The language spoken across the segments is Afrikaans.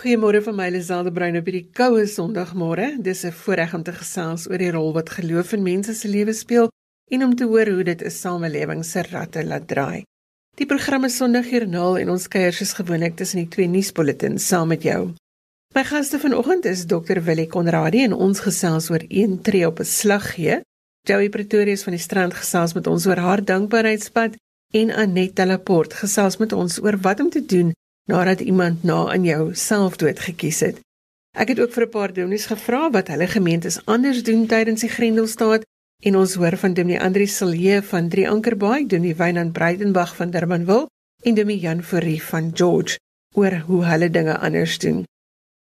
Goeiemôre van my Liselde Bruin op hierdie koue Sondagmôre. Dis 'n voorreg om te gesels oor die rol wat geloof in mense se lewens speel en om te hoor hoe dit 'n samelewing se ratte laat draai. Die program is Sondagjoernaal en ons kuier soos gewoonlik tussen die twee nuusbulletins saam met jou. My gaste vanoggend is Dr Willie Konradi en ons gesels oor een tree op 'n slag gee. Joey Pretorius van die Strand gesels met ons oor haar dankbaarheidspad en Annette Laporte gesels met ons oor wat om te doen nadat iemand na in jou selfdood gekies het. Ek het ook vir 'n paar dominees gevra wat hulle gemeentes anders doen tydens die Grendelstaat en ons hoor van Dominee Andri Silje van Drie Ankerbaai, Dominee Wynand Breitenberg van Durbanville en Dominee Jan Fourie van George oor hoe hulle dinge anders doen.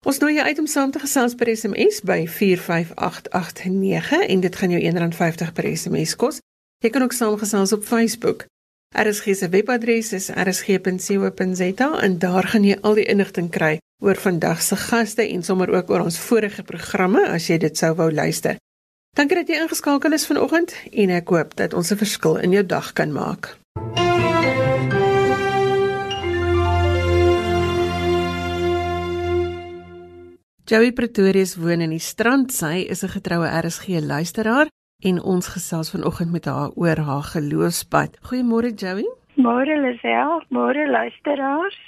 Ons nooi jou uit om saam te gesels per SMS by 45889 en dit gaan jou R1.50 per SMS kos. Jy kan ook saamgesels op Facebook. RSG se webadres is rsg.co.za en daar gaan jy al die inligting kry oor vandag se gaste en sommer ook oor ons vorige programme as jy dit sou wou luister. Dankie dat jy ingeskakel is vanoggend en ek hoop dat ons 'n verskil in jou dag kan maak. Joey Pretorius woon in die Strand. Sy is 'n getroue RSG luisteraar en ons gesels vanoggend met haar oor haar geloofspad. Goeiemôre Joey. Môre Lisel, môre luisteraars.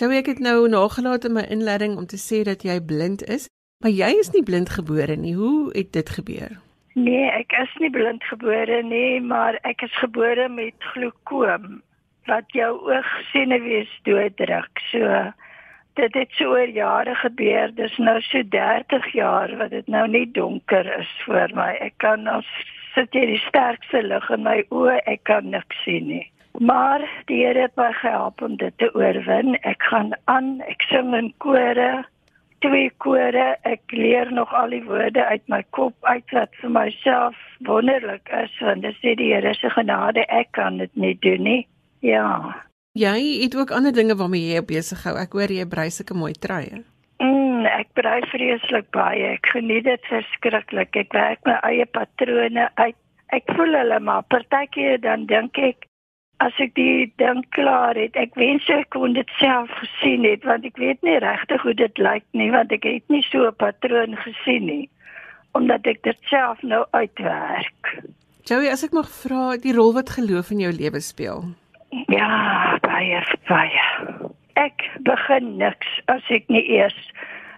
Joey, ek het nou nagelaat in my inleiding om te sê dat jy blind is, maar jy is nie blind gebore nie. Hoe het dit gebeur? Nee, ek is nie blind gebore nie, maar ek is gebore met glaukoom wat jou oogsenuwees dooddruk. So dit het so oor jare gebeur. Dis nou so 30 jaar wat dit nou nie donker is voor my. Ek kan nou sit hier die sterkste lig in my oë, ek kan niks sien nie. Maar die Here het my gehelp om dit te oorwin. Ek gaan aan, ek sing in kore, twee kore. Ek leer nog al die woorde uit my kop uit wat vir myself wonderlik is want dit sê die Here se genade, ek kan dit nie doen nie. Ja. Jy het ook ander dinge waarmee jy besig hou. Ek hoor jy brei sulke mooi truie. Mm, ek brei vreeslik baie. Ek geniet dit verskriklik. Ek werk my eie patrone uit. Ek voel hulle maar partykeer dan dink ek as ek die ding klaar het, ek wens ek kon dit self gesien het want ek weet nie regtig hoe dit lyk nie want ek het nie so 'n patroon gesien nie omdat ek dit self nou uitwerk. Joey, as ek mag vra die rol wat geloof in jou lewe speel. Ja, baie baie. Ek begin niks as ek nie eers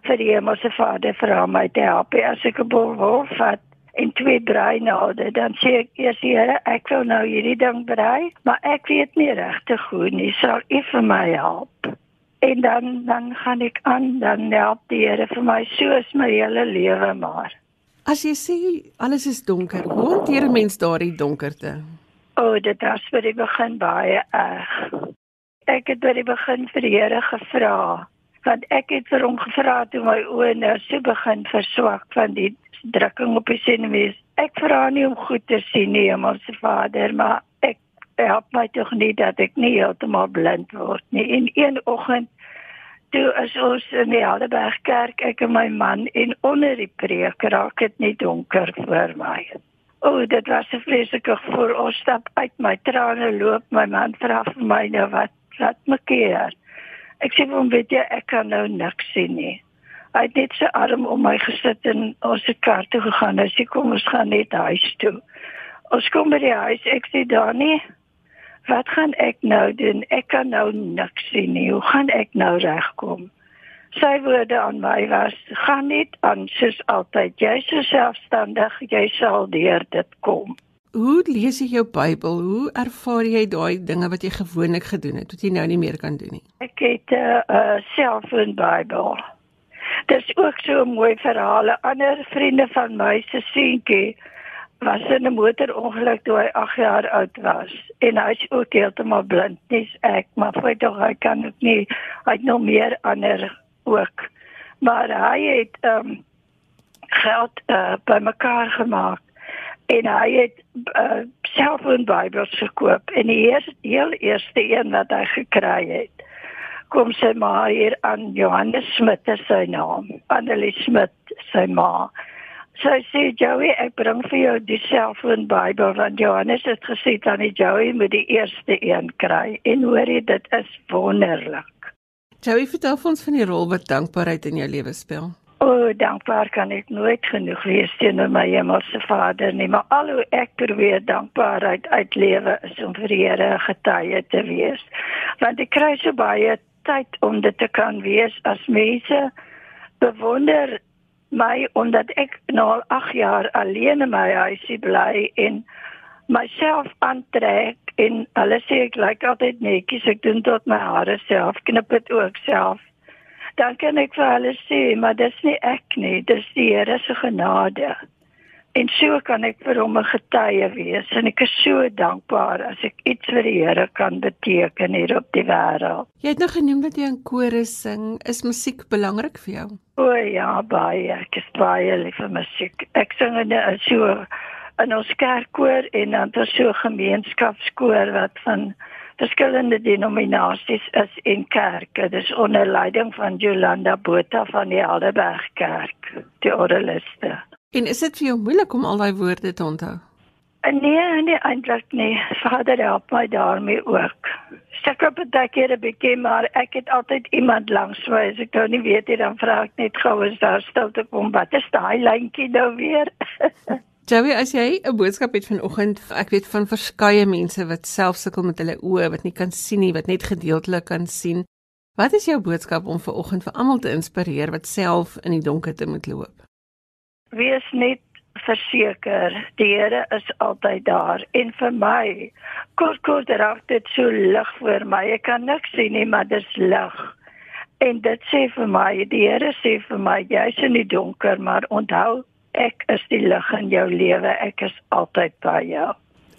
vir die Hemelse Vader vra my te help. As ek 'n bol vat en twee breinaalde, dan sê ek eers Here, ek wil nou hierdie ding brei, maar ek weet nie regtig hoe nie. Sal U vir my help? En dan dan gaan ek aan, dan help die Here vir my soos my hele lewe maar. As jy sê alles is donker, hoe hanteer mens daardie donkerte? Oh, dit was vir die begin baie erg. Ek het by die begin vir die Here gevra, want ek het vir hom gevra toe my oë nou so begin verswak van die drukking op die senuwees. Ek vra nie om goed te sien nie, Hemelse Vader, maar ek help my tog nie dat ek nie heeltemal blind word nie. En een oggend toe is ons in die Helderberg kerk, ek en my man en onder die preek raak dit net donker voor my. O, oh, dit was 'n vreeslike gevoel. Ons stap uit my trane loop. My man vra vir my nou wat wat maak keer. Ek sê hom weet jy ek kan nou niks sien nie. Hy het net sy arm om my gesit en ons het kar toe gegaan. Hy sê kom ons gaan net huis toe. Ons kom by die huis. Ek sê Dani, wat gaan ek nou doen? Ek kan nou niks sien nie. Hoe gaan ek nou regkom? Sy woorde aan my was gaan net aan soos altyd. Jy is selfstandig jy sal deur dit kom. Hoe lees jy jou Bybel? Hoe ervaar jy daai dinge wat jy gewoonlik gedoen het wat jy nou nie meer kan doen nie? Ek het 'n uh, uh, selfoon Bybel dis ook so mooi verhale ander vriende van my se seentjie was in 'n motorongeluk toe hy 8 jaar oud was. En hy is ook heeltemal blind. Dis ek maar vir tog hy kan ook nie hy het nog meer ander ook. Maar hy het ehm um, geld uh, bymekaar gemaak en hy het uh, self 'n Bybel gekoop en die eerste heel eerste een wat hy gekry het kom sy ma hier aan Johannes Smit sy naam Annelie Smit sy ma. Sy sê Joey ek bring vir jou die selfoon Bybel want Johannes het gesê dan die Joey moet die eerste een kry. En hoor jy dit is wonderlik Joey, vertel ons van die rol wat dankbaarheid in jou lewe speel. O, oh, dankbaar kan ek nooit genoeg wees teenoor my hemelse Vader nie, maar al hoe ek probeer dankbaarheid uitlewe is om vir die Here getuie te wees. Want ek kry so baie tyd om dit te kan wees as mense bewonder my omdat ek nou al 8 jaar alleen in my huisie bly en myself aantrek en alles sê ek lyk altyd netjies ek doen tot my hare self knip dit ook self dan kan ek vir hulle sê maar dis nie ek nie dis die Here se genade En so kan ek vir hom 'n getuie wees en ek is so dankbaar as ek iets vir die Here kan beteken hier op die wêreld. Jy het nou genoem dat jy in kore sing. Is musiek belangrik vir jou? O ja, baie. Ek is baie lief vir musiek. Ek sing in 'n so in ons kerkkoor en dan ter so gemeenskapskoor wat van verskillende denominasies is en kerke. Dis onder leiding van Jolanda Botha van die Aldeberg Kerk, die orgeliste. En is dit vir jou moeilik om al daai woorde te onthou? Nee, nee, eintlik nie. Vader help my daarmee ook. Het baie keer 'n bietjie maar ek het altyd iemand langs my. As ek nou nie weet nie, dan vra ek net gou as daar stil te kom. Wat is daai lyntjie nou weer? Joey, as jy 'n boodskap het vanoggend, ek weet van verskeie mense wat self sukkel met hulle oë, wat nie kan sien nie, wat net gedeeltelik kan sien. Wat is jou boodskap om vanoggend vir almal te inspireer wat self in die donker te moet loop? wees net verseker die Here is altyd daar en vir my kort kort raak dit so lig vir my ek kan niks sien nie maar dis lig en dit sê vir my die Here sê vir my jy's in die donker maar onthou ek is die lig in jou lewe ek is altyd by jou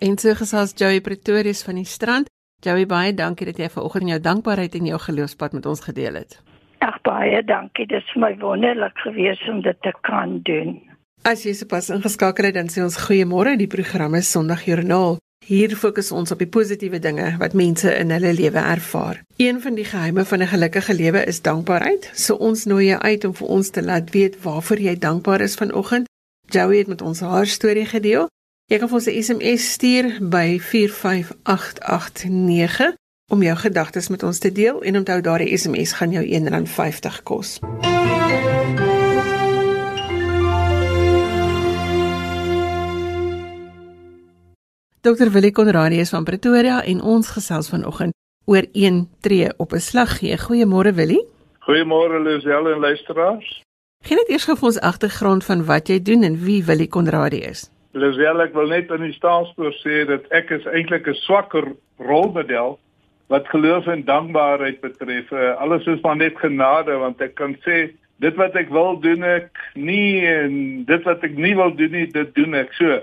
en so gesels Joey Pretorius van die strand Joey baie dankie dat jy vanoggend jou dankbaarheid en jou geloofspad met ons gedeel het Ag baie dankie. Dit is my wonderlik gewees om dit te kan doen. As jy sopas ingeskakel het, dan sê ons goeiemôre. Die program is Sondagjoernaal. Hier fokus ons op die positiewe dinge wat mense in hulle lewe ervaar. Een van die geheime van 'n gelukkige lewe is dankbaarheid. So ons nooi jou uit om vir ons te laat weet waarvoor jy dankbaar is vanoggend. Joey het met ons haar storie gedeel. Jy kan ons 'n SMS stuur by 45889 om jou gedagtes met ons te deel en onthou daardie SMS gaan jou R1.50 kos. Dr Willie Konradi is van Pretoria en ons gesels vanoggend oor een tree op 'n slag gee. Goeiemôre Willie. Goeiemôre Lisel en luisteraars. Geen net eers gefons agtergrond van wat jy doen en wie Willie Konradi is. Lisel, ek wil net in die staanspoor sê dat ek is eintlik 'n swakker rolmodel wat geloof en dankbaarheid betref. Uh, alles is maar net genade want ek kan sê dit wat ek wil doen ek nie en dit wat ek nie wil doen nie dit doen ek so.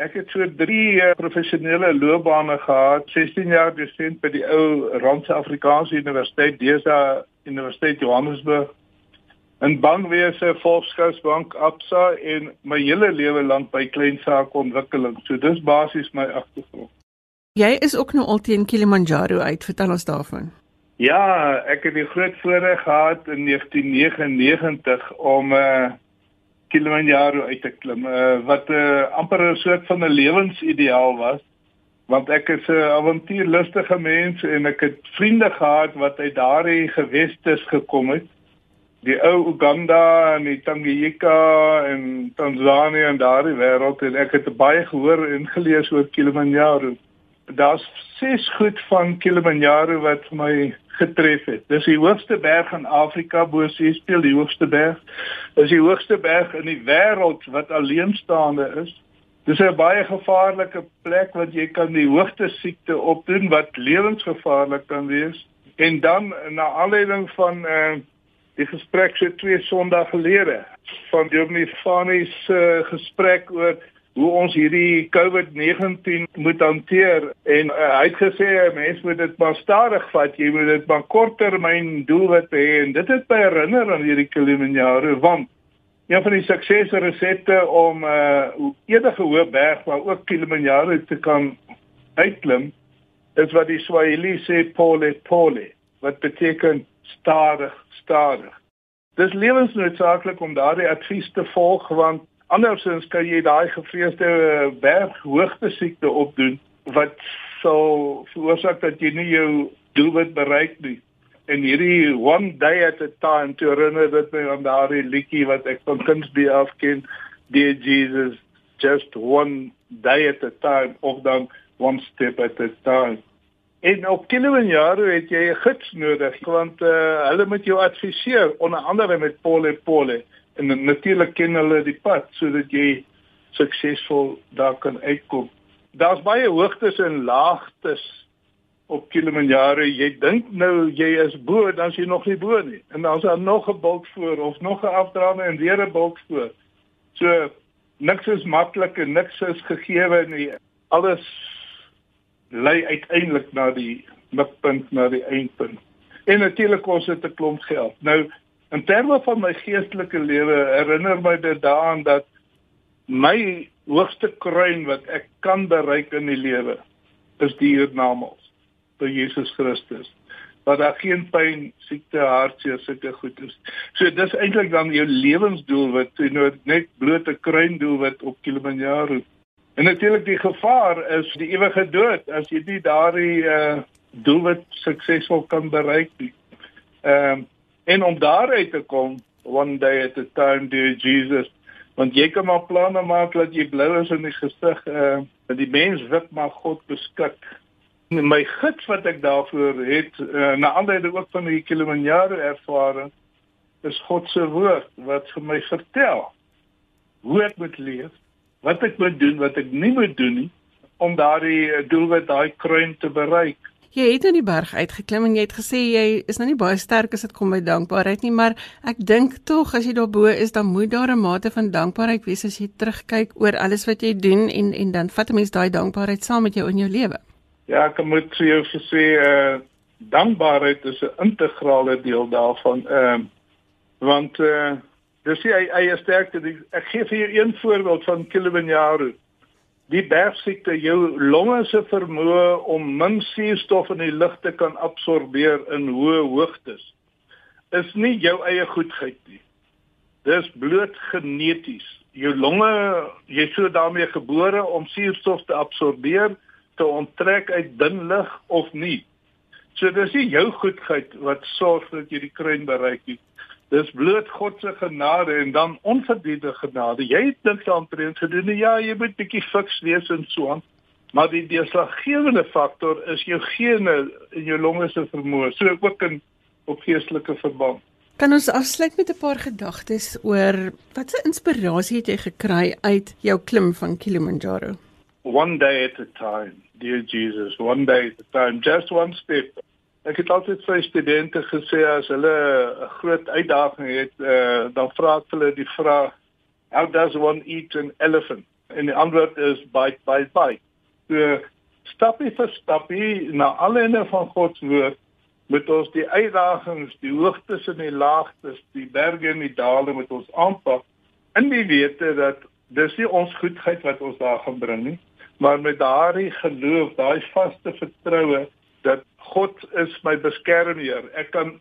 Ek het so 3 uh, eh, professionele loopbane gehad. 16 jaar dosent by die ou Randse Afrikaanse Universiteit, DESA Universiteit Johannesburg. In bankwese, Volksbank, Absa en my hele lewe lank by kleinsakeontwikkeling. So dis basies my agtergrond. Jy is ook nou al teen Kilimanjaro uit. Vertel ons daarvan. Ja, ek het die groot voorreg gehad in 1999 om uh Kilimanjaro uit te klim, uh, wat 'n uh, amper 'n soort van 'n lewensideaal was, want ek is 'n avontuurlustige mens en ek het vriende gehad wat uit daardie gewestes gekom het. Die ou Uganda en die Tanganyika en Tanzanië en daardie wêreld en ek het baie gehoor en gelees oor Kilimanjaro daar's ses goed van Kilimanjaro wat my getref het. Dis die hoogste berg in Afrika, bo Seespeel, die hoogste berg. Dis die hoogste berg in die wêreld wat alleenstaande is. Dis 'n baie gevaarlike plek wat jy kan die hoogte siekte opdoen wat lewensgevaarlik kan wees. En dan na aanleiding van uh die gesprek so twee Sondae gelede van Dominee Fani se uh, gesprek oor hoe ons hierdie COVID-19 moet hanteer. En uh, hy het gesê 'n mens moet dit maar stadig vat, jy moet dit maar korttermyn doelwitte hê. En dit het my herinner aan hierdie Kilimanjaro want een van die suksesresepte om uh, enige hoë berg maar ook Kilimanjaro te kan uitklim is wat die Swahili sê pole pole wat beteken stadig stadig. Dis lewensnoodsaaklik om daardie advies te volg want Andersins kan jy daai gevreesde berg hoogte siekte opdoen wat sal veroorsaak dat jy nie jou doelwit bereik nie. en hierdie one day at a time te herinner dit my aan daardie liedjie wat ek van kindsbee af ken, Dear Jesus, just one day at a time of dan one step at a time. En op Kilimanjaro het jy 'n gids nodig want uh, hulle moet jou adviseer onder andere met Pole Pole en natuurlik ken hulle die pad sodat jy suksesvol daar kan uitkom. Daar's baie hoogtes en laagtes op Kilimanjaro. Jy dink nou jy is bo, dan is jy nog nie bo nie. En dan is daar nog 'n bulk voor of nog 'n afdraande en weer 'n bulk voor. So niks is maklik en niks is gegee nie. Alles lei uiteindelik na die mikpunt na die eindpunt. En natuurlik kos dit 'n klomp geld. Nou in terme van my geestelike lewe herinner my dit daaraan dat my hoogste kruin wat ek kan bereik in die lewe is die hiernamaals by Jesus Christus. Dat daar geen pyn, siekte, hartseer, sulke goed is. So dis eintlik dan jou lewensdoel wat jy nou net bloot 'n kruin doel wat op Kilimanjaro En natuurlik die gevaar is die ewige dood as jy nie daardie uh doelwit suksesvol kan bereik nie. Ehm um, en om daaruit te kom one day at a time dear Jesus want jy kan maar planne maak dat jy blou is in die gesig uh dat die mens wit maar God beskik. My gids wat ek daarvoor het uh, na aanleiding ook van die Kilimanjaro ervaring is God se woord wat vir my vertel hoe ek moet leef wat ek moet doen, wat ek nie moet doen nie om daardie eh, doelwit, daai kruin te bereik. Jy het in die berg uitgeklim en jy het gesê jy is nou nie baie sterk as dit kom by dankbaarheid nie, maar ek dink tog as jy daarbo is, dan moet daar 'n mate van dankbaarheid wees as jy terugkyk oor alles wat jy doen en en dan vat 'n mens daai dankbaarheid saam met jou in jou lewe. Ja, ek moet vir jou sê uh dankbaarheid is 'n integrale deel daarvan. Ehm uh, want uh Dis hy hy is sterk. Ek gee vir een voorbeeld van Kilimanjaro. Die bergsiekte jou longe se vermoë om min suurstof in die lug te kan absorbeer in hoë hoogtes is nie jou eie goedheid nie. Dis bloot geneties. Jou longe, jy so daarmee gebore om suurstof te absorbeer, te onttrek uit dun lug of nie. So dis nie jou goedheid wat sorg dat jy die kruin bereik nie. Dis bloot God se genade en dan onverdiende genade. Jy het niks aantrend gedoen nie. Ja, jy moet bietjie fiks wees en so aan. Maar die deurslaggewende faktor is jou gene en jou longe se vermoë, so ook in op geestelike verband. Kan ons afsluit met 'n paar gedagtes oor watse inspirasie het jy gekry uit jou klim van Kilimanjaro? One day at a time, dear Jesus, one day at a time, just one step Ek het altyd vir studente gesê as hulle 'n groot uitdaging het, uh, dan vra ek hulle die vraag: How does one eat an elephant? En die antwoord is bite bite bite. So stapie vir stapie na alleene van God se woord met ons die uitdagings, die hoogtes en die laagtes, die berge en die dale met ons aanpak in die wete dat dis nie ons goedheid wat ons daar gaan bring nie, maar met daardie geloof, daai vaste vertroue dat God is my beskermer. Ek kan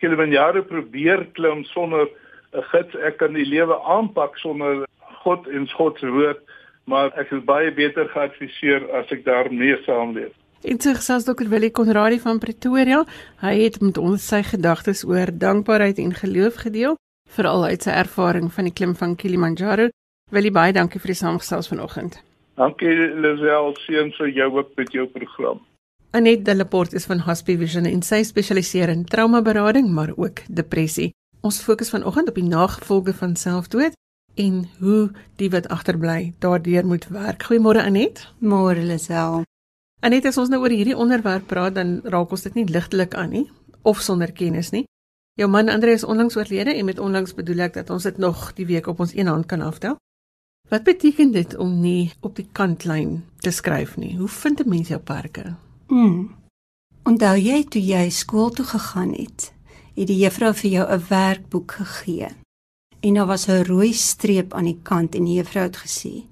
Kilimanjaro probeer klim sonder 'n gids. Ek kan die lewe aanpak sonder God en God se woord, maar ek is baie beter geadviseer as ek daarmee saamleef. En so gesels Dr. Willie Konradi van Pretoria. Hy het met ons sy gedagtes oor dankbaarheid en geloof gedeel, veral uit sy ervaring van die klim van Kilimanjaro. Willie, baie dankie vir die saamgesels vanoggend. Dankie Lisel, seën vir jou ook met jou program. Anet Delaport is van Hospice Vision en sy spesialiseer in traumaberading maar ook depressie. Ons fokus vanoggend op die nagevolge van selfdood en hoe die wat agterbly daardeur moet werk. Goeiemôre Anet. Môre Lisel. Anet, as ons nou oor hierdie onderwerp praat, dan raak ons dit nie ligtelik aan nie of sonder kennis nie. Jou man Andre is onlangs oorlede en met onlangs bedoel ek dat ons dit nog die week op ons een hand kan aftel. Wat beteken dit om nie op die kantlyn te skryf nie? Hoe vind 'n mens jou parke? Mm. Onthou jy toe jy skool toe gegaan het, het die juffrou vir jou 'n werkboek gegee. En daar was 'n rooi streep aan die kant en die juffrou het gesê: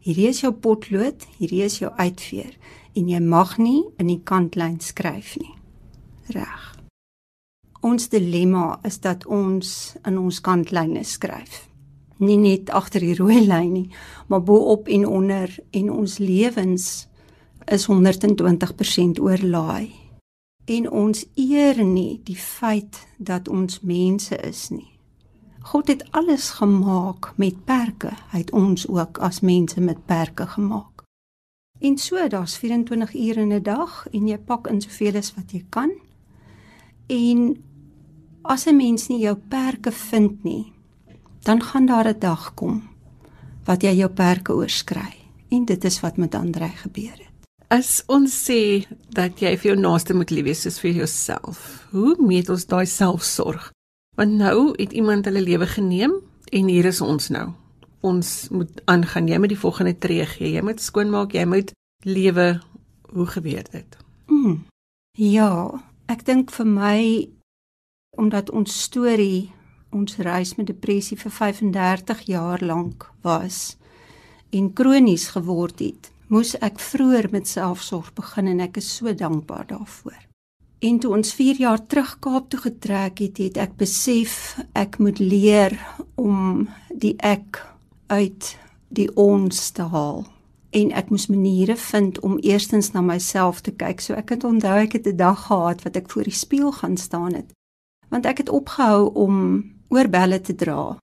"Hierdie is jou potlood, hierdie is jou uitveer en jy mag nie in die kantlyn skryf nie." Reg. Ons dilemma is dat ons in ons kantlyne skryf. Nie net agter die rooi lyn nie, maar bo-op en onder en ons lewens is 120% oorlaai. en ons eer nie die feit dat ons mense is nie. God het alles gemaak met perke. Hy het ons ook as mense met perke gemaak. En so, daar's 24 ure in 'n dag en jy pak in soveel as wat jy kan. En as 'n mens nie jou perke vind nie, dan gaan daar 'n dag kom wat jy jou perke oorskry. En dit is wat met Andre gebeur het. As ons sê dat jy vir jou naaste moet lief wees soos vir jouself, hoe meet ons daai selfsorg? Want nou het iemand hulle lewe geneem en hier is ons nou. Ons moet aangaan. Jy moet die volgende tree gee. Jy moet skoonmaak, jy moet lewe. Hoe gebeur dit? Mm. Ja, ek dink vir my omdat ons storie ons reis met depressie vir 35 jaar lank was en kronies geword het, moes ek vroeër met selfsorg begin en ek is so dankbaar daarvoor. En toe ons 4 jaar terug Kaap toe getrek het, het ek besef ek moet leer om die ek uit die ons te haal. En ek moes maniere vind om eerstens na myself te kyk. So ek het onthou ek het 'n dag gehad wat ek voor die spieël gaan staan het. Want ek het opgehou om oorbelle te dra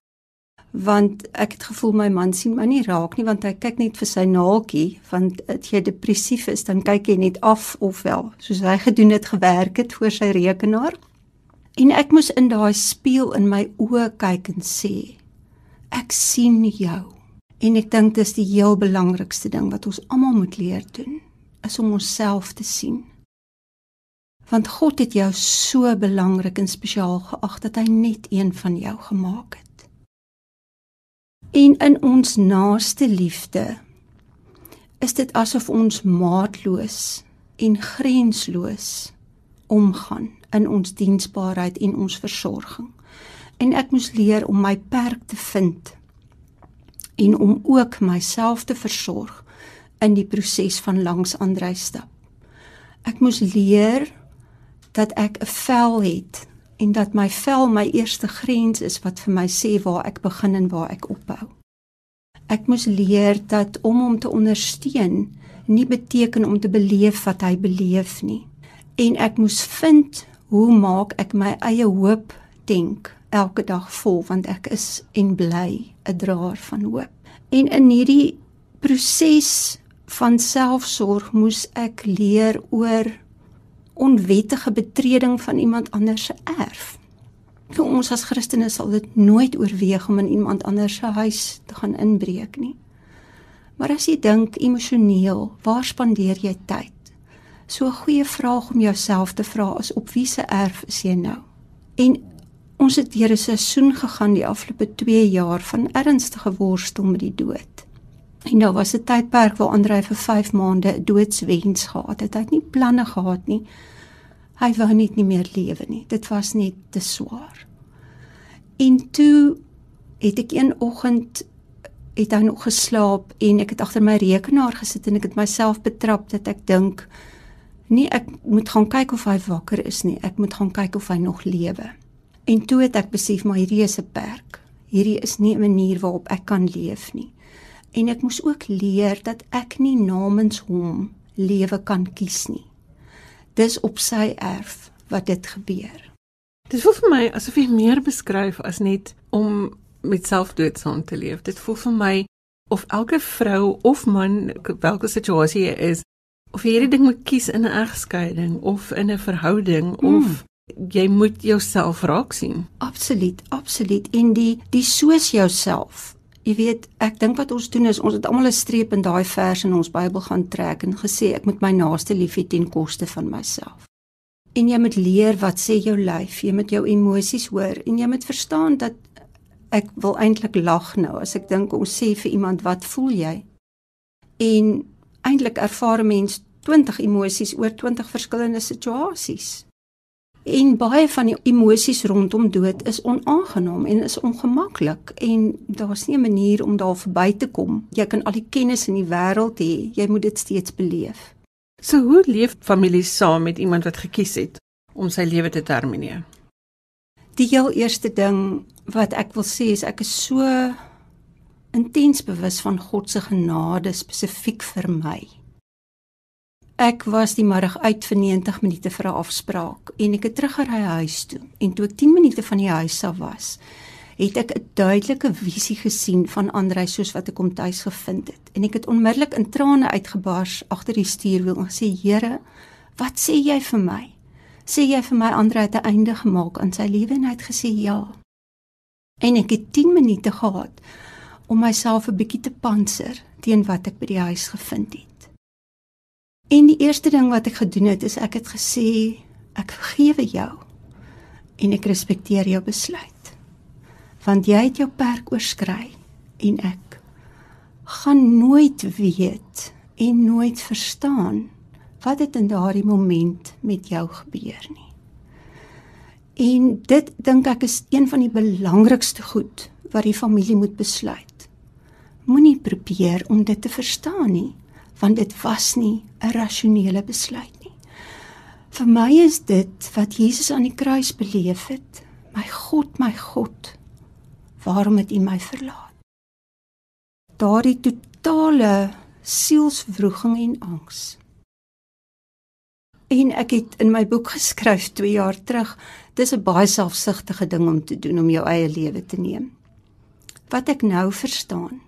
want ek het gevoel my man sien my nie raak nie want hy kyk net vir sy naaltjie want as jy depressief is dan kyk jy net af ofwel soos hy gedoen het gewerk het voor sy rekenaar. En ek moes in daai spieël in my oë kyk en sê ek sien jou. En ek dink dis die heel belangrikste ding wat ons almal moet leer doen is om onsself te sien. Want God het jou so belangrik en spesiaal geag dat hy net een van jou gemaak het En in ons naaste liefde is dit asof ons maatloos en grensloos omgaan in ons diensbaarheid en ons versorging. En ek moes leer om my perk te vind en om ook myself te versorg in die proses van langs Andrei stap. Ek moes leer dat ek 'n vel het en dat my vel my eerste grens is wat vir my sê waar ek begin en waar ek ophou. Ek moes leer dat om hom te ondersteun nie beteken om te beleef wat hy beleef nie. En ek moes vind hoe maak ek my eie hoop denk elke dag vol want ek is en bly 'n draer van hoop. En in hierdie proses van selfsorg moes ek leer oor onwettige betreding van iemand anders se erf. Vir ons as Christene sal dit nooit oorweeg om in iemand anders se huis te gaan inbreek nie. Maar as jy dink emosioneel, waar spandeer jy tyd? So 'n goeie vraag om jouself te vra is op wie se erf is jy nou? En ons het deur 'n seisoen gegaan die afgelope 2 jaar van ernstige worstel met die dood. En daar was 'n tydperk waar Andre vir 5 maande 'n doodswens gehad het. Hy het nie planne gehad nie. Hy wou net nie meer lewe nie. Dit was net te swaar. En toe het ek een oggend het hy nog geslaap en ek het agter my rekenaar gesit en ek het myself betrap dat ek dink nee, ek moet gaan kyk of hy wakker is nie. Ek moet gaan kyk of hy nog lewe. En toe het ek besef maar hierdie is 'n perk. Hierdie is nie 'n manier waarop ek kan leef nie en ek moes ook leer dat ek nie namens hom lewe kan kies nie. Dis op sy erf wat dit gebeur. Dit voel vir my asof jy meer beskryf as net om met selfdood saam te leef. Dit voel vir my of elke vrou of man, watter situasie jy is, of jy hierdie ding moet kies in 'n egskeiding of in 'n verhouding mm. of jy moet jouself raak sien. Absoluut, absoluut. En die die soos jouself Jy weet, ek dink wat ons doen is ons het almal 'n streep in daai vers in ons Bybel gaan trek en gesê ek moet my naaste lief hê ten koste van myself. En jy moet leer wat sê jou lyf, jy moet jou emosies hoor en jy moet verstaan dat ek wil eintlik lag nou as ek dink ons sê vir iemand wat voel jy? En eintlik ervaar 'n mens 20 emosies oor 20 verskillende situasies. En baie van die emosies rondom dood is onaangenaam en is ongemaklik en daar's nie 'n manier om daar verby te kom. Jy kan al die kennis in die wêreld hê, jy moet dit steeds beleef. So hoe leef families saam met iemand wat gekies het om sy lewe te termineer? Die heel eerste ding wat ek wil sê is ek is so intens bewus van God se genade spesifiek vir my. Ek was die middag uit vir 90 minute vir 'n afspraak en ek het teruggery huis toe. En toe ek 10 minute van die huis af was, het ek 'n duidelike visie gesien van Andrei soos wat ek hom tuis gevind het. En ek het onmiddellik in trane uitgebars agter die stuurwiel en gesê: "Here, wat sê jy vir my?" Sê jy vir my Andrei het 'n einde gemaak aan sy lewe en hy het gesê ja. En ek het 10 minute gehad om myself 'n bietjie te panser teen wat ek by die huis gevind het. En die eerste ding wat ek gedoen het is ek het gesê ek vergewe jou en ek respekteer jou besluit. Want jy het jou perk oorskry en ek gaan nooit weet en nooit verstaan wat het in daardie moment met jou gebeur nie. En dit dink ek is een van die belangrikste goed wat die familie moet besluit. Moenie probeer om dit te verstaan nie, want dit was nie 'n rasionele besluit nie. Vir my is dit wat Jesus aan die kruis beleef het. My God, my God, waarom het U my verlaat? Daardie totale sielswroging en angs En ek het in my boek geskryf 2 jaar terug, dis 'n baie selfsugtige ding om te doen om jou eie lewe te neem. Wat ek nou verstaan,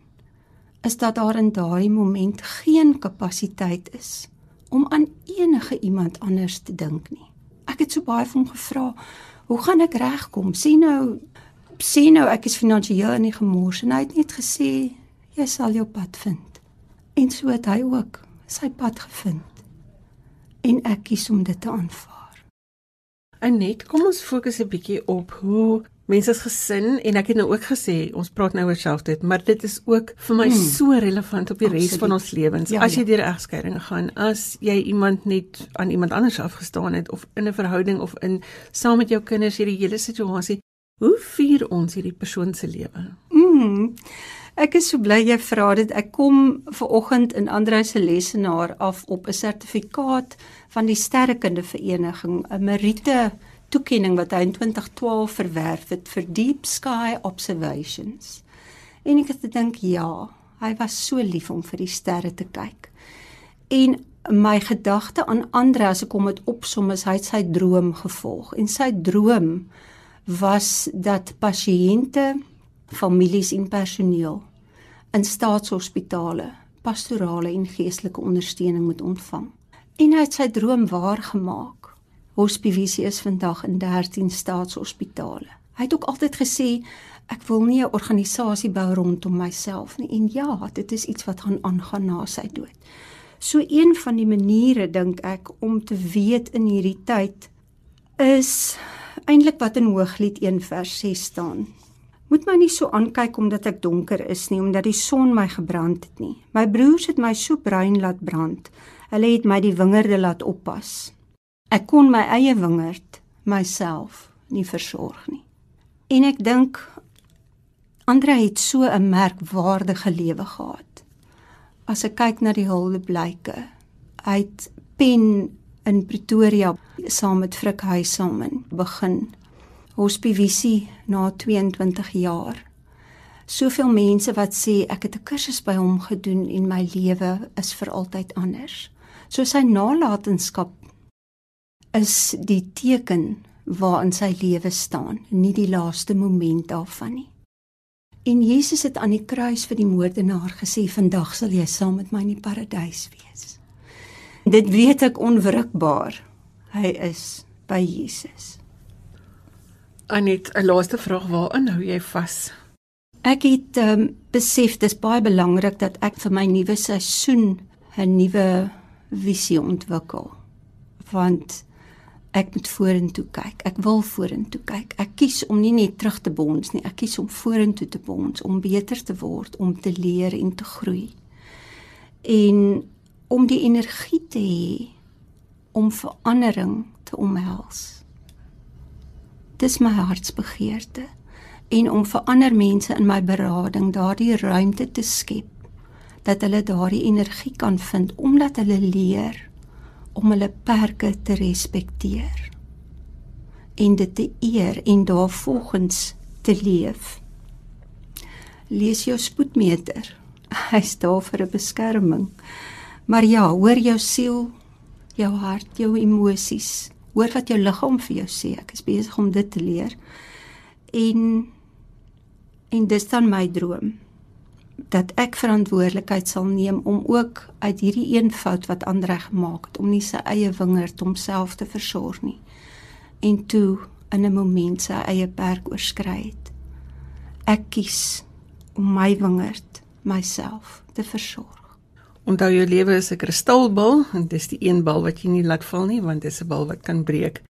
is dat daar in daardie moment geen kapasiteit is om aan enige iemand anders te dink nie. Ek het so baie van hom gevra, "Hoe gaan ek regkom? Sien nou, sien nou ek is finansiëel in die gemors." En hy het net gesê, "Jy sal jou pad vind." En so het hy ook sy pad gevind en ek kies om dit te aanvaar. Anet, kom ons fokus 'n bietjie op hoe mense se gesin en ek het nou ook gesê ons praat nou oor selfdood, maar dit is ook vir my hmm. so relevant op die res van ons lewens. Ja, as jy ja. deur egskeiding gaan, as jy iemand net aan iemand anders afgestaan het of in 'n verhouding of in saam met jou kinders hierdie hele situasie, hoe vier ons hierdie persoon se lewe? Mm. Ek is so bly jy vra dit. Ek kom ver oggend in Andreu se lesenaar af op 'n sertifikaat van die Sterrekunde Vereniging, 'n Merite toekenning wat hy in 2012 verwerf het vir Deep Sky Observations. En ek het gedink ja, hy was so lief om vir die sterre te kyk. En my gedagte aan Andreu as ek hom het opsom is hy het sy droom gevolg en sy droom was dat pasiënte families en personeel in staatshospitale pastorale en geestelike ondersteuning moet ontvang. En hy het sy droom waar gemaak. Hospivisie is vandag in 13 staatshospitale. Hy het ook altyd gesê ek wil nie 'n organisasie bou rondom myself nie en ja, dit is iets wat gaan aangaan na sy dood. So een van die maniere dink ek om te weet in hierdie tyd is eintlik wat in Hooglied 1 vers 6 staan moet my nie so aankyk omdat ek donker is nie, omdat die son my gebrand het nie. My broers het my so bruin laat brand. Hulle het my die wingerde laat oppas. Ek kon my eie wingerd myself nie versorg nie. En ek dink Andre het so 'n merkwaardige lewe gehad. As ek kyk na die huldeblyke, hy het pen in Pretoria saam met Frik Huisamen begin hospivisie na 22 jaar. Soveel mense wat sê ek het 'n kursus by hom gedoen en my lewe is vir altyd anders. So sy nalatenskap is die teken waarin sy lewe staan, nie die laaste moment daarvan nie. En Jesus het aan die kruis vir die moordenaar gesê, "Vandag sal jy saam met my in die paradys wees." Dit weet ek onwrikbaar. Hy is by Jesus. Anet, 'n laaste vraag, waarin hou jy vas? Ek het um, besef dis baie belangrik dat ek vir my nuwe seisoen 'n nuwe visie ontwikkel. Want ek moet vorentoe kyk. Ek wil vorentoe kyk. Ek kies om nie net terug te bons nie. Ek kies om vorentoe te bons, om beter te word, om te leer en te groei. En om die energie te hê om verandering te omhels dis my hartsbegeerte en om vir ander mense in my berading daardie ruimte te skep dat hulle daardie energie kan vind omdat hulle leer om hulle perke te respekteer en dit te eer en daarvolgens te leef. Lees jou spoedmeter. Hy's daar vir 'n beskerming. Maar ja, hoor jou siel, jou hart, jou emosies. Hoor wat jou liggaam vir jou sê. Ek is besig om dit te leer. En en dis dan my droom dat ek verantwoordelikheid sal neem om ook uit hierdie een fout wat Andre gemaak het om nie sy eie wingerd homself te versorg nie en toe in 'n oomblik sy eie perk oorskry het. Ek kies om my wingerd myself te versorg. Onthou jou lewe is 'n kristalbal en dis die een bal wat jy nie laat val nie want dit is 'n bal wat kan breek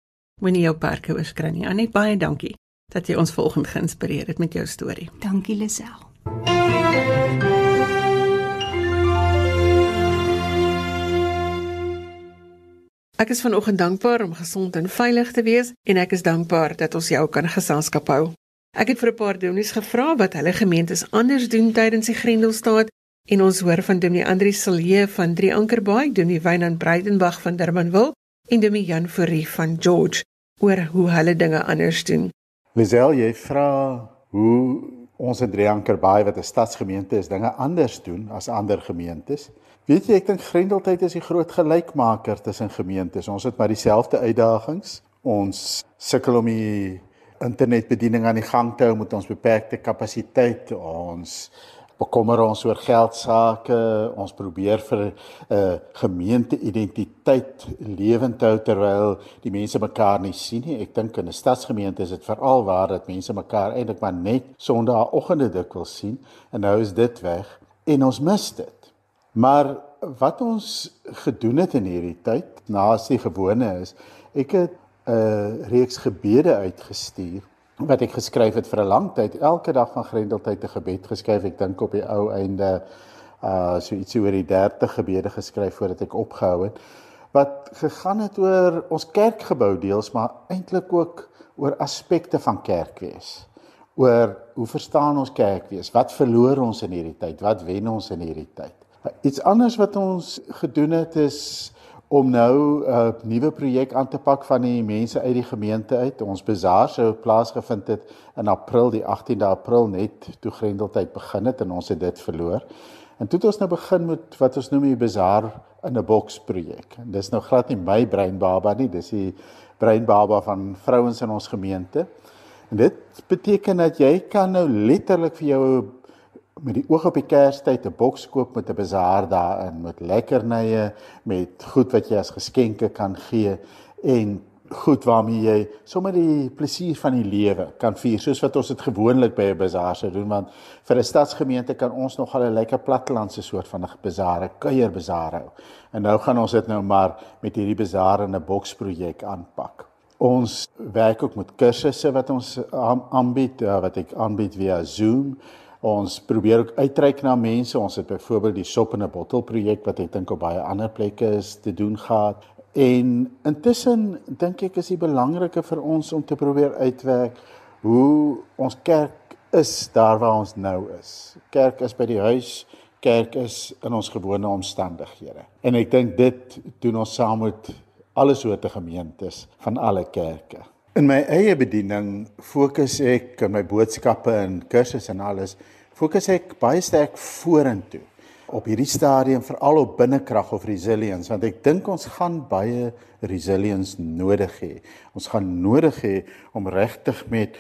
wanneer jou perke oorskry nie. Anet baie dankie dat jy ons volgende geïnspireer het met jou storie. Dankie Lisel. Ek is vanoggend dankbaar om gesond en veilig te wees en ek is dankbaar dat ons jou kan geselskap hou. Ek het vir 'n paar dominees gevra wat hulle gemeentes anders doen tydens die Grendelstaat en ons hoor van Dominee Andri Silje van Drie Ankerbaai, Dominee Wynand Breitenberg van Durbanville en Dominee Jan Fourie van George oor hoe hulle dinge anders doen. Lisel, jy vra hoe ons in Drie Ankerbaai wat 'n stadsgemeente is, dinge anders doen as ander gemeentes. Weet jy, ek dink Grendeltyd is die groot gelykmaker tussen gemeentes. Ons het maar dieselfde uitdagings. Ons sukkel om die internetbediening aan die gang te hou met ons beperkte kapasiteit. Ons bekommer ons oor geld sake. Ons probeer vir 'n uh, gemeente identiteit lewend hou terwyl die mense mekaar nie sien nie. Ek dink in 'n stadsgemeente is dit veral waar dat mense mekaar eintlik maar net Sondagoggende dikwels sien en nou is dit weg en ons mis dit. Maar wat ons gedoen het in hierdie tyd, naas die gewone is, ek het 'n uh, reeks gebede uitgestuur wat ek geskryf het vir 'n lang tyd, elke dag van Grendeltyd 'n gebed geskryf. Ek dink op die ou einde uh so ietsie oor die 30 gebede geskryf voordat ek opgehou het wat gegaan het oor ons kerkgebou deels, maar eintlik ook oor aspekte van kerkwees. Oor hoe verstaan ons kerkwees? Wat verloor ons in hierdie tyd? Wat wen ons in hierdie tyd? Iets anders wat ons gedoen het is om nou 'n uh, nuwe projek aan te pak van die mense uit die gemeente uit. Ons bazaar sou plaasgevind het in April, die 18de April net toe Grendeltyd begin het en ons het dit verloor. En toe het ons nou begin met wat ons noem die bazaar in 'n boks projek. En dis nou glad nie my breinbaba nie, dis die breinbaba van vrouens in ons gemeente. En dit beteken dat jy kan nou letterlik vir jou met die oog op die Kerstyd 'n boks koop met 'n bazaar daarin met lekkernye, met goed wat jy as geskenke kan gee en goed waarmee jy sommer die plesier van die lewe kan vier soos wat ons dit gewoonlik by 'n bazaar sou doen want vir 'n stadsgemeente kan ons nog al 'n lekker plattelandse soort van 'n bazaar, 'n kuierbazaar hou. En nou gaan ons dit nou maar met hierdie bazaar in 'n boksprojek aanpak. Ons werk ook met kursusse wat ons aanbied, wat ek aanbied via Zoom. Ons probeer ook uitreik na mense. Ons het byvoorbeeld die sop in 'n bottel projek wat ek dink op baie ander plekke is te doen gehad. En intussen dink ek is dit belangriker vir ons om te probeer uitwerk hoe ons kerk is daar waar ons nou is. Kerk is by die huis, kerk is in ons gewone omstandighede. En ek dink dit doen ons saam met alle soorte gemeentes van alle kerke. In my eie bediening fokus ek in my boodskappe en kursusse en alles fokus ek baie sterk vorentoe op hierdie stadium veral op binnekrag of resilience want ek dink ons gaan baie resilience nodig hê. Ons gaan nodig hê om regtig met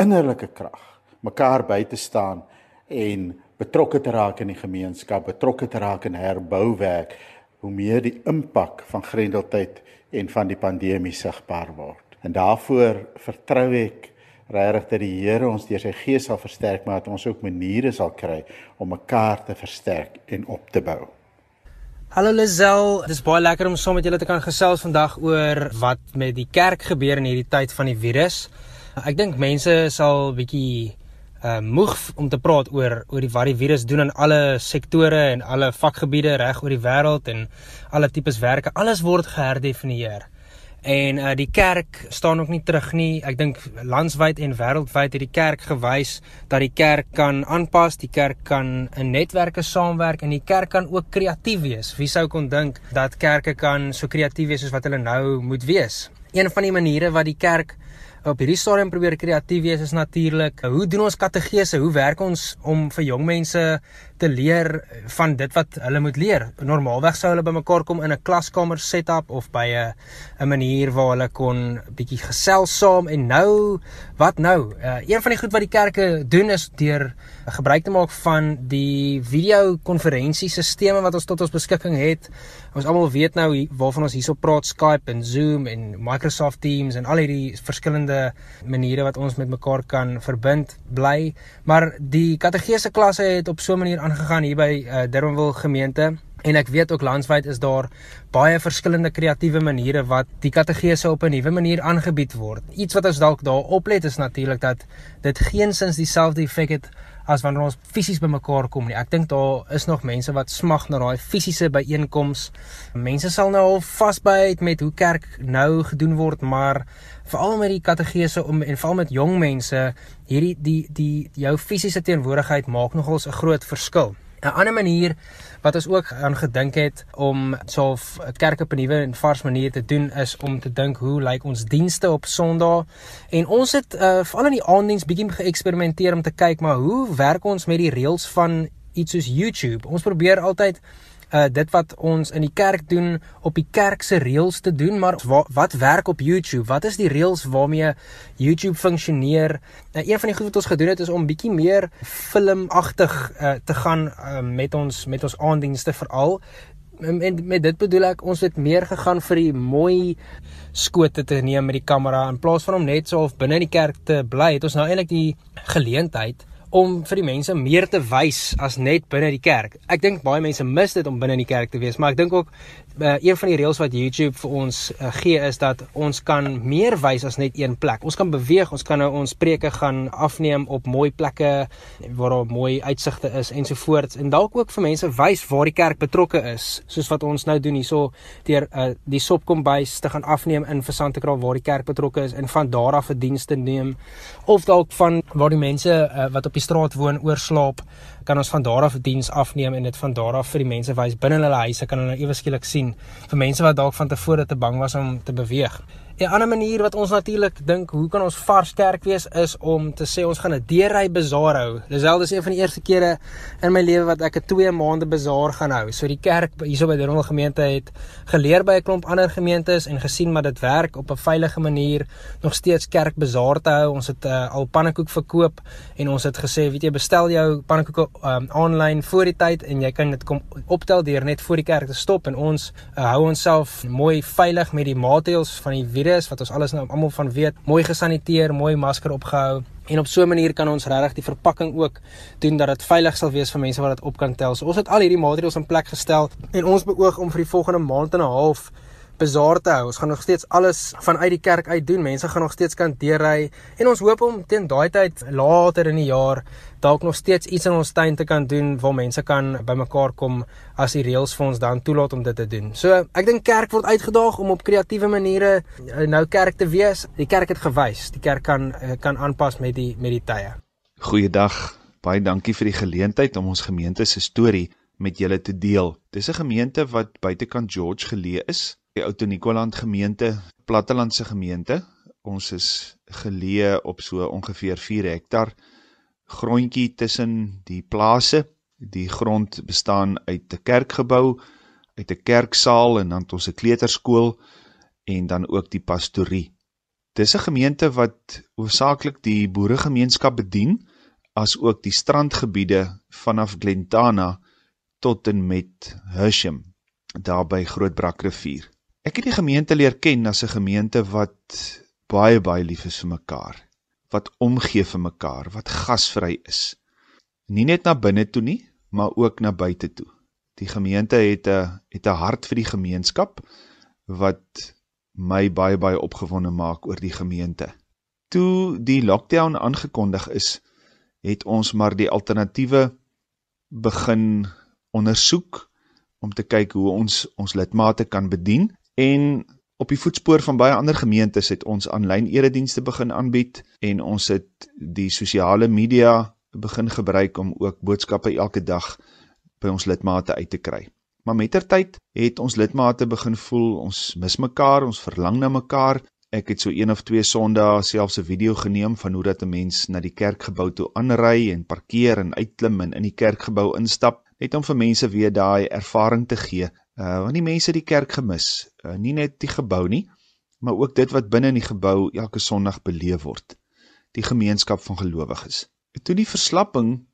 innerlike krag mekaar by te staan en betrokke te raak in die gemeenskap, betrokke te raak in herbouwerk, hoe meer die impak van Grendeltyd en van die pandemie sigbaar word. En daarvoor vertrou ek regtig dat die Here ons deur sy gees sal versterk maar dat ons ook maniere sal kry om mekaar te versterk en op te bou. Hallo Lazel, dit is baie lekker om saam met julle te kan gesels vandag oor wat met die kerk gebeur in hierdie tyd van die virus. Ek dink mense sal bietjie uh moeg om te praat oor oor die wat die virus doen in alle sektore en alle vakgebiede reg oor die wêreld en alle tipes werke. Alles word geherdefinieer. En uh die kerk staan ook nie terug nie. Ek dink landwyd en wêreldwyd het die kerk gewys dat die kerk kan aanpas, die kerk kan in netwerke saamwerk en die kerk kan ook kreatief wees. Wie sou kon dink dat kerke kan so kreatief wees soos wat hulle nou moet wees? Een van die maniere wat die kerk op hierdie stadium probeer kreatief wees is natuurlik. Hoe doen ons kategese? Hoe werk ons om vir jong mense te leer van dit wat hulle moet leer? Normaalweg sou hulle bymekaar kom in 'n klaskamer setup of by 'n 'n manier waar hulle kon bietjie gesels saam en nou wat nou? Uh, een van die goed wat die kerke doen is deur gebruik te maak van die video konferensiesisteme wat ons tot ons beskikking het. Ons almal weet nou waarvan ons hierso praat Skype en Zoom en Microsoft Teams en al hierdie verskillende maniere wat ons met mekaar kan verbind bly. Maar die kategese klasse het op so 'n manier aangegaan hier by uh, Durbanville gemeente En ek weet ook landwyd is daar baie verskillende kreatiewe maniere wat die kategese op 'n nuwe manier aangebied word. Iets wat ons dalk daar oplet is natuurlik dat dit geensins dieselfde effek het as wanneer ons fisies bymekaar kom nie. Ek dink daar is nog mense wat smag na daai fisiese byeenkoms. Mense sal nou al vasbyt met hoe kerk nou gedoen word, maar veral met die kategese om en veral met jong mense, hierdie die die jou fisiese teenwoordigheid maak nogals 'n groot verskil. 'n Ander manier wat ons ook aan gedink het om so 'n kerk op 'n nuwe en vars manier te doen is om te dink hoe lyk ons dienste op Sondag. En ons het uh, veral in die aanddiens bietjie geëksperimenteer om te kyk maar hoe werk ons met die reëls van iets soos YouTube? Ons probeer altyd uh dit wat ons in die kerk doen op die kerk se reëls te doen, maar wa, wat werk op YouTube? Wat is die reëls waarmee YouTube funksioneer? Uh, een van die goed wat ons gedoen het is om bietjie meer filmagtig uh te gaan uh, met ons met ons aandienste veral en met dit bedoel ek ons het meer gegaan vir die mooi skote te neem met die kamera in plaas van om net so of binne in die kerk te bly het ons nou eintlik die geleentheid om vir die mense meer te wys as net binne die kerk. Ek dink baie mense mis dit om binne in die kerk te wees, maar ek dink ook uh, een van die reëls wat YouTube vir ons uh, gee is dat ons kan meer wys as net een plek. Ons kan beweeg, ons kan nou ons preke gaan afneem op mooi plekke waar daar mooi uitsigte is ensovoorts en dalk ook vir mense wys waar die kerk betrokke is, soos wat ons nou doen hierso deur uh, die sopkombuis te gaan afneem in Versantekraal waar die kerk betrokke is en van daar af 'n diens te neem of dalk van waar die mense uh, wat op die straat woon oorslaap kan ons van daar af diens afneem en dit van daar af vir die mense wys binne hulle huise kan hulle ewe skielik sien vir mense wat dalk van tevore te bang was om te beweeg. 'n ander manier wat ons natuurlik dink, hoe kan ons vars kerk wees is om te sê ons gaan 'n deurry bazaar hou. Dis al dis een van die eerste kere in my lewe wat ek 'n 2 maande bazaar gaan hou. So die kerk hierso by Durban gemeente het geleer by 'n klomp ander gemeentes en gesien maar dit werk op 'n veilige manier nog steeds kerk bazaar te hou. Ons het uh, al pannekoek verkoop en ons het gesê, weet jy, bestel jou pannekoeke um, online voor die tyd en jy kan dit kom optel deur net voor die kerk te stop en ons uh, hou onsself mooi veilig met die maatreëls van die virus is wat ons alles nou almal van weet, mooi gesaniteer, mooi masker opgehou en op so 'n manier kan ons regtig die verpakking ook doen dat dit veilig sal wees vir mense wat dit op kan tel. So ons het al hierdie maatreëls in plek gestel en ons beoog om vir die volgende maand en 'n half bazaar te hou. Ons gaan nog steeds alles vanuit die kerk uit doen. Mense gaan nog steeds kan deurry en ons hoop om teen daai tyd later in die jaar dalk nog steeds iets in ons tuin te kan doen waar mense kan bymekaar kom as die reëls vir ons dan toelaat om dit te doen. So, ek dink kerk word uitgedaag om op kreatiewe maniere eh, nou kerk te wees. Die kerk het gewys, die kerk kan eh, kan aanpas met die met die tye. Goeiedag. Baie dankie vir die geleentheid om ons gemeente se storie met julle te deel. Dis 'n gemeente wat buitekant George geleë is, die Ou Tonikoland gemeente, plattelandse gemeente. Ons is geleë op so ongeveer 4 hektar grondjie tussen die plase. Die grond bestaan uit 'n kerkgebou, uit 'n kerksaal en dan ons 'n kleuterskool en dan ook die pastorie. Dis 'n gemeente wat hoofsaaklik die boeregemeenskap bedien as ook die strandgebiede vanaf Glentana tot en met Hersham daar by Grootbrak rivier. Ek het die gemeente leer ken as 'n gemeente wat baie baie lief is vir mekaar wat omgee vir mekaar, wat gasvry is. Nie net na binne toe nie, maar ook na buite toe. Die gemeente het 'n het 'n hart vir die gemeenskap wat my baie baie opgewonde maak oor die gemeente. Toe die lockdown aangekondig is, het ons maar die alternatiewe begin ondersoek om te kyk hoe ons ons lidmate kan bedien en Op die voetspoor van baie ander gemeentes het ons aanlyn eredienste begin aanbied en ons het die sosiale media begin gebruik om ook boodskappe elke dag by ons lidmate uit te kry. Maar mettertyd het ons lidmate begin voel ons mis mekaar, ons verlang na mekaar Ek het so een of twee Sondae selfs 'n video geneem van hoe dat 'n mens na die kerkgebou toe aanry en parkeer en uitklim en in die kerkgebou instap, net om vir mense weer daai ervaring te gee. Uh want die mense die kerk gemis, uh, nie net die gebou nie, maar ook dit wat binne in die gebou elke Sondag beleef word, die gemeenskap van gelowiges. Toe die verslapping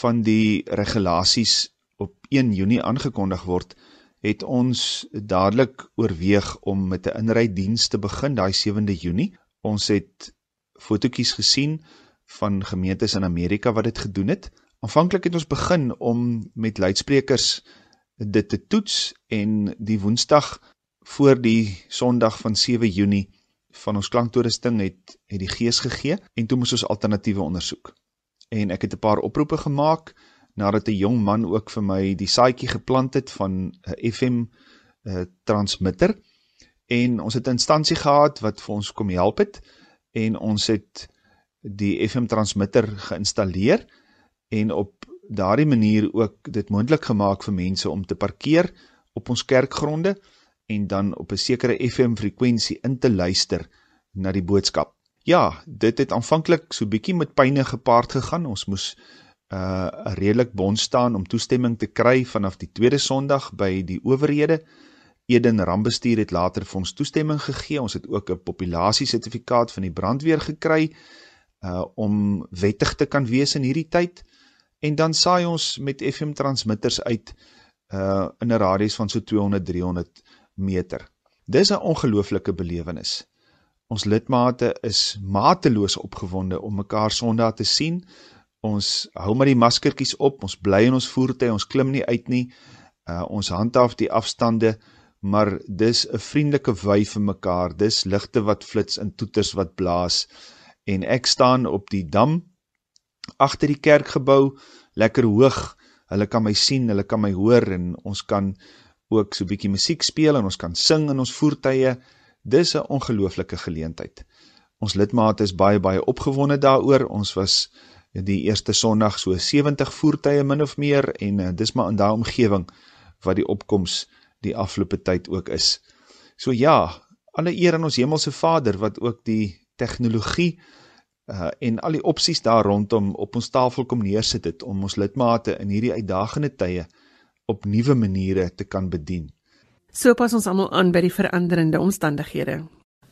van die regulasies op 1 Junie aangekondig word, het ons dadelik oorweeg om met 'n inrydiens te begin daai 7de Junie. Ons het fotootjies gesien van gemeentes in Amerika wat dit gedoen het. Aanvanklik het ons begin om met luidsprekers dit te toets en die Woensdag voor die Sondag van 7 Junie van ons klanktoerusting het het die gees gegee en toe moes ons alternatiewe ondersoek. En ek het 'n paar oproepe gemaak nadat 'n jong man ook vir my die saadjie geplant het van 'n FM uh, transmitter en ons het 'n instansie gehad wat vir ons kom help het en ons het die FM transmitter geïnstalleer en op daardie manier ook dit moontlik gemaak vir mense om te parkeer op ons kerkgronde en dan op 'n sekere FM frekwensie in te luister na die boodskap. Ja, dit het aanvanklik so bietjie met pyne gepaard gegaan. Ons moes uh redelik bond staan om toestemming te kry vanaf die tweede Sondag by die owerhede. Eden Rambestuur het later vir ons toestemming gegee. Ons het ook 'n populasie sertifikaat van die brandweer gekry uh om wettig te kan wees in hierdie tyd. En dan saai ons met FM transmitters uit uh in 'n radius van so 200-300 meter. Dis 'n ongelooflike belewenis. Ons lidmate is mateloos opgewonde om mekaar Sondag te sien ons hou maar die maskertjies op, ons bly in ons voertuig, ons klim nie uit nie, uh, ons handhaaf die afstande, maar dis 'n vriendelike wy vir mekaar, dis ligte wat flits en toeters wat blaas, en ek staan op die dam, achter die kerkgebou, lekker hoog, hulle kan my sien, hulle kan my hoor, en ons kan ook so bykie muziek speel, en ons kan sing in ons voertuie, dis een ongelooflike geleentheid. Ons lidmaat is baie, baie opgewonde daar oor, ons was die eerste sondag so 70 voertuie min of meer en uh, dis maar in daai omgewing wat die opkoms die afgelope tyd ook is. So ja, alle eer aan ons hemelse Vader wat ook die tegnologie uh, en al die opsies daar rondom op ons tafel kom neersit het om ons lidmate in hierdie uitdagende tye op nuwe maniere te kan bedien. So pas ons almal aan by die veranderende omstandighede.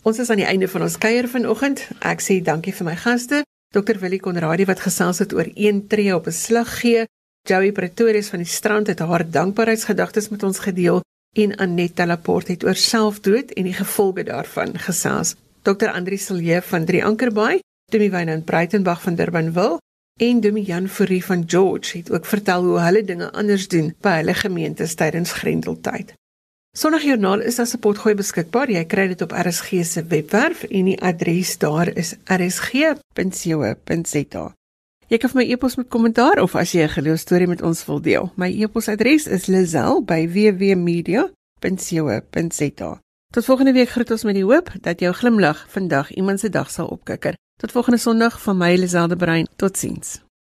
Ons is aan die einde van ons kuier vanoggend. Ek sê dankie vir my gaste. Dr Willie Konradi wat gesels het oor een tree op 'n slag gee. Joey Pretorius van die strand het haar dankbaarheidsgedagtes met ons gedeel en Annette Laporte het oor selfdood en die gevolge daarvan gesels. Dr Andri Silje van Drie Ankerbaai, Demi Wynand Breitenberg van Durbanville en Demi Jan Fourie van George het ook vertel hoe hulle dinge anders doen by hulle gemeentes tydens Grendeltyd. Sondagjoernaal is as 'n potgooi beskikbaar. Jy kry dit op RSG se webwerf en die adres daar is rsg.co.za. Jy kan my e-pos met kommentaar of as jy 'n geloostorie met ons wil deel. My e-posadres is lazel@wwmedia.co.za. Tot volgende week groet ons met die hoop dat jou glimlag vandag iemand se dag sal opkikker. Tot volgende Sondag van my Lazel de Bruin. Totsiens.